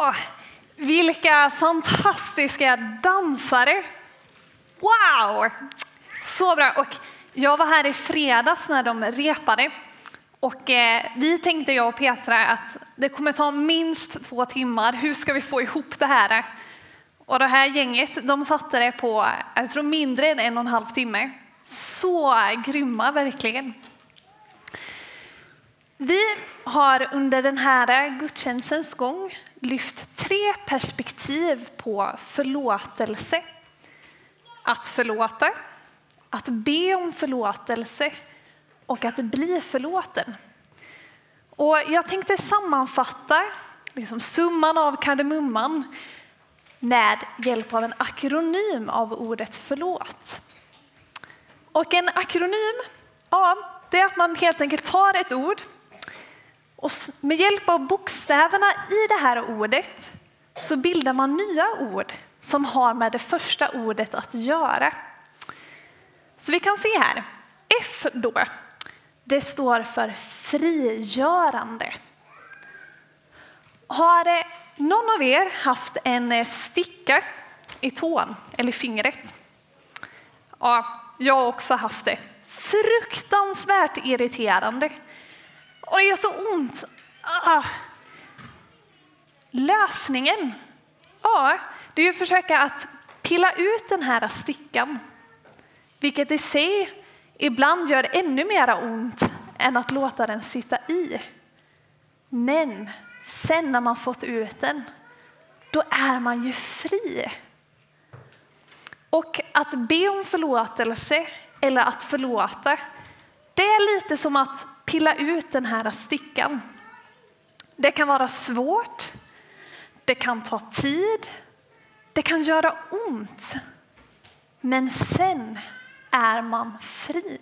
Oh, vilka fantastiska dansare! Wow! Så bra. Och jag var här i fredags när de repade. Och eh, vi tänkte, jag och Petra, att det kommer ta minst två timmar. Hur ska vi få ihop det här? Och det här gänget, de satte det på, jag tror mindre än en och en halv timme. Så grymma verkligen. Vi har under den här eh, gudstjänstens gång lyft tre perspektiv på förlåtelse. Att förlåta, att be om förlåtelse och att bli förlåten. Och jag tänkte sammanfatta liksom summan av kardemumman med hjälp av en akronym av ordet förlåt. Och en akronym, ja, det är att man helt enkelt tar ett ord och med hjälp av bokstäverna i det här ordet så bildar man nya ord som har med det första ordet att göra. Så vi kan se här. F då, det står för frigörande. Har eh, någon av er haft en eh, sticka i tån eller fingret? Ja, jag har också haft det. Fruktansvärt irriterande. Och det gör så ont. Ah. Lösningen, ja, det är att försöka att pilla ut den här stickan. Vilket i sig ibland gör ännu mera ont än att låta den sitta i. Men sen när man fått ut den, då är man ju fri. Och att be om förlåtelse eller att förlåta, det är lite som att pilla ut den här stickan. Det kan vara svårt, det kan ta tid, det kan göra ont. Men sen är man fri.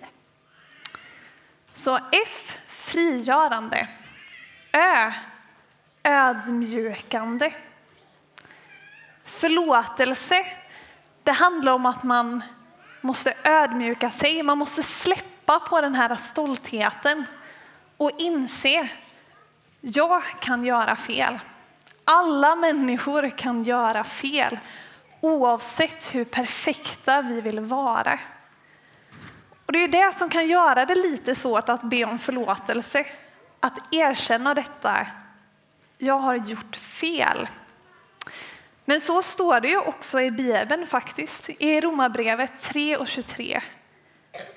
Så F, frigörande. Ö, ödmjukande. Förlåtelse, det handlar om att man måste ödmjuka sig, man måste släppa på den här stoltheten och inse, jag kan göra fel. Alla människor kan göra fel oavsett hur perfekta vi vill vara. Och Det är det som kan göra det lite svårt att be om förlåtelse. Att erkänna detta. Jag har gjort fel. Men så står det ju också i Bibeln faktiskt, i Romarbrevet 3 och 23.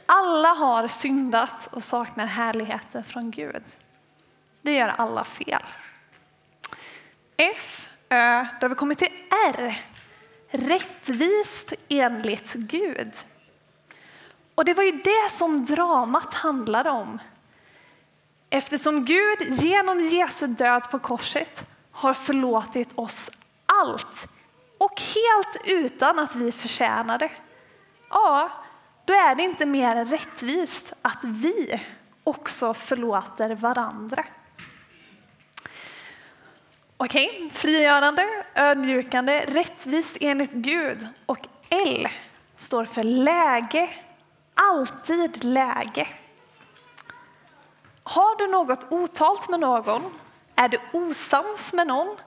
Alla har syndat och saknar härligheten från Gud. Det gör alla fel. F, Ö, då har vi kommit till R. Rättvist enligt Gud. Och det var ju det som dramat handlade om. Eftersom Gud genom Jesu död på korset har förlåtit oss allt och helt utan att vi förtjänar det. Ja, då är det inte mer rättvist att vi också förlåter varandra. Okej, okay. frigörande, ödmjukande, rättvist enligt Gud. Och L står för läge, alltid läge. Har du något otalt med någon? Är du osams med någon?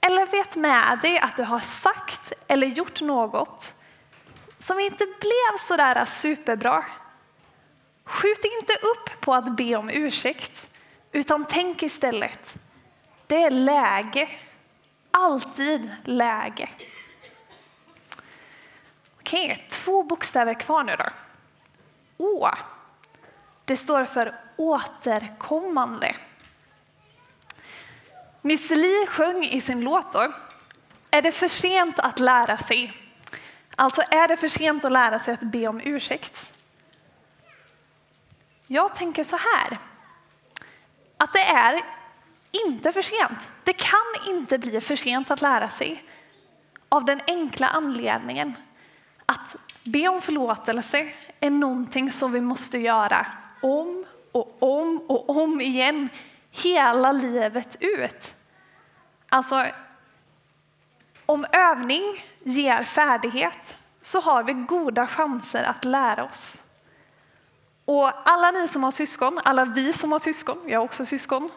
Eller vet med dig att du har sagt eller gjort något som inte blev så där superbra. Skjut inte upp på att be om ursäkt, utan tänk istället. Det är läge. Alltid läge. Okej, två bokstäver kvar nu då. Å. Det står för återkommande. Miss Li sjöng i sin låt då, Är det för sent att lära sig? Alltså är det för sent att lära sig att be om ursäkt? Jag tänker så här, att det är inte för sent. Det kan inte bli för sent att lära sig av den enkla anledningen att be om förlåtelse är någonting som vi måste göra om och om och om igen hela livet ut. Alltså, om övning ger färdighet så har vi goda chanser att lära oss. Och alla ni som har syskon, alla vi som har syskon, jag har också syskon,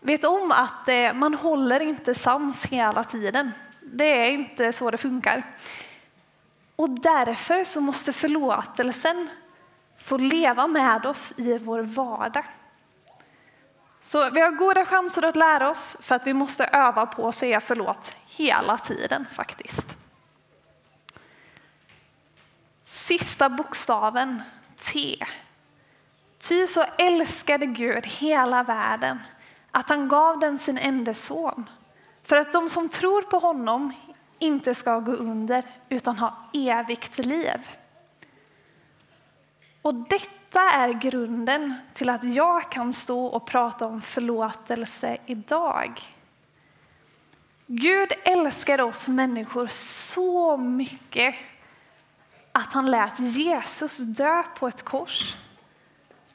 vet om att eh, man håller inte sams hela tiden. Det är inte så det funkar. Och därför så måste förlåtelsen få leva med oss i vår vardag. Så vi har goda chanser att lära oss för att vi måste öva på att säga förlåt hela tiden faktiskt. Sista bokstaven T. Ty så älskade Gud hela världen att han gav den sin enda son för att de som tror på honom inte ska gå under utan ha evigt liv. Och detta är grunden till att jag kan stå och prata om förlåtelse idag. Gud älskar oss människor så mycket att han lät Jesus dö på ett kors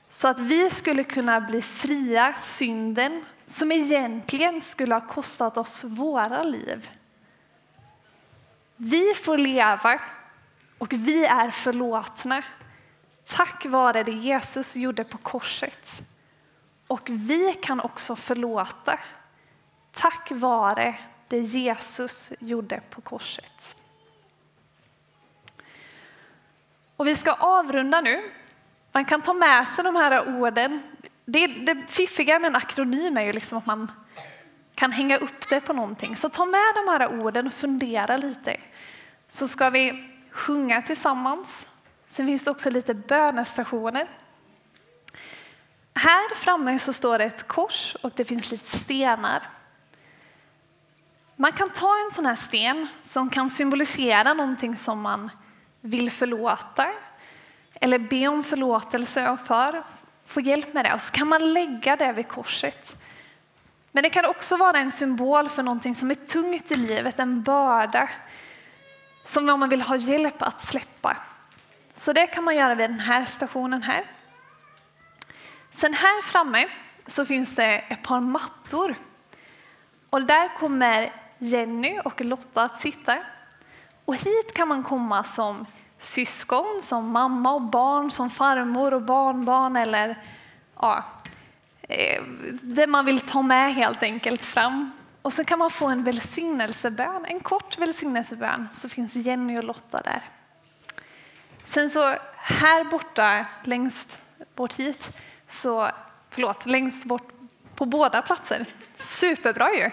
så att vi skulle kunna bli fria synden som egentligen skulle ha kostat oss våra liv. Vi får leva och vi är förlåtna tack vare det Jesus gjorde på korset. Och vi kan också förlåta tack vare det Jesus gjorde på korset. Och vi ska avrunda nu. Man kan ta med sig de här orden. Det, det fiffiga med en akronym är ju liksom att man kan hänga upp det på någonting. Så ta med de här orden och fundera lite. Så ska vi sjunga tillsammans. Sen finns det också lite bönestationer. Här framme så står det ett kors och det finns lite stenar. Man kan ta en sån här sten som kan symbolisera någonting som man vill förlåta eller be om förlåtelse för, få hjälp med det. Och så kan man lägga det vid korset. Men det kan också vara en symbol för någonting som är tungt i livet, en börda som man vill ha hjälp att släppa. Så det kan man göra vid den här stationen här. Sen här framme så finns det ett par mattor. Och där kommer Jenny och Lotta att sitta. Och hit kan man komma som syskon, som mamma och barn, som farmor och barnbarn eller ja, eh, det man vill ta med helt enkelt fram. Och så kan man få en välsignelsebön, en kort välsignelsebön, så finns Jenny och Lotta där. Sen så här borta, längst bort hit, så, förlåt, längst bort på båda platser, superbra ju.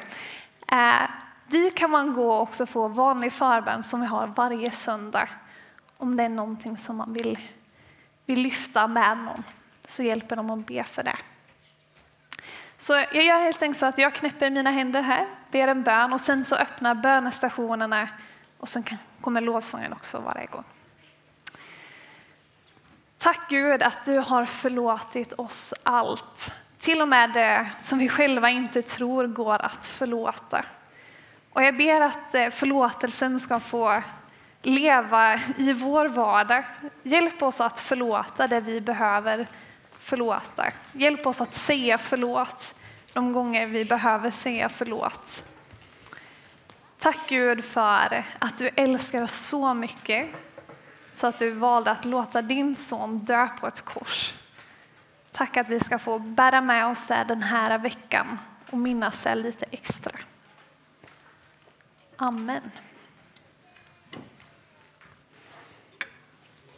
Eh, dit kan man gå och också få vanlig förbön som vi har varje söndag om det är någonting som man vill, vill lyfta med någon så hjälper de att be för det. Så jag gör helt enkelt så att jag knäpper mina händer här, ber en bön och sen så öppnar bönestationerna och sen kommer lovsången också vara igång. Tack Gud att du har förlåtit oss allt, till och med det som vi själva inte tror går att förlåta. Och jag ber att eh, förlåtelsen ska få leva i vår vardag. Hjälp oss att förlåta det vi behöver förlåta. Hjälp oss att säga förlåt de gånger vi behöver säga förlåt. Tack Gud för att du älskar oss så mycket så att du valde att låta din son dö på ett kors. Tack att vi ska få bära med oss det den här veckan och minnas det lite extra. Amen.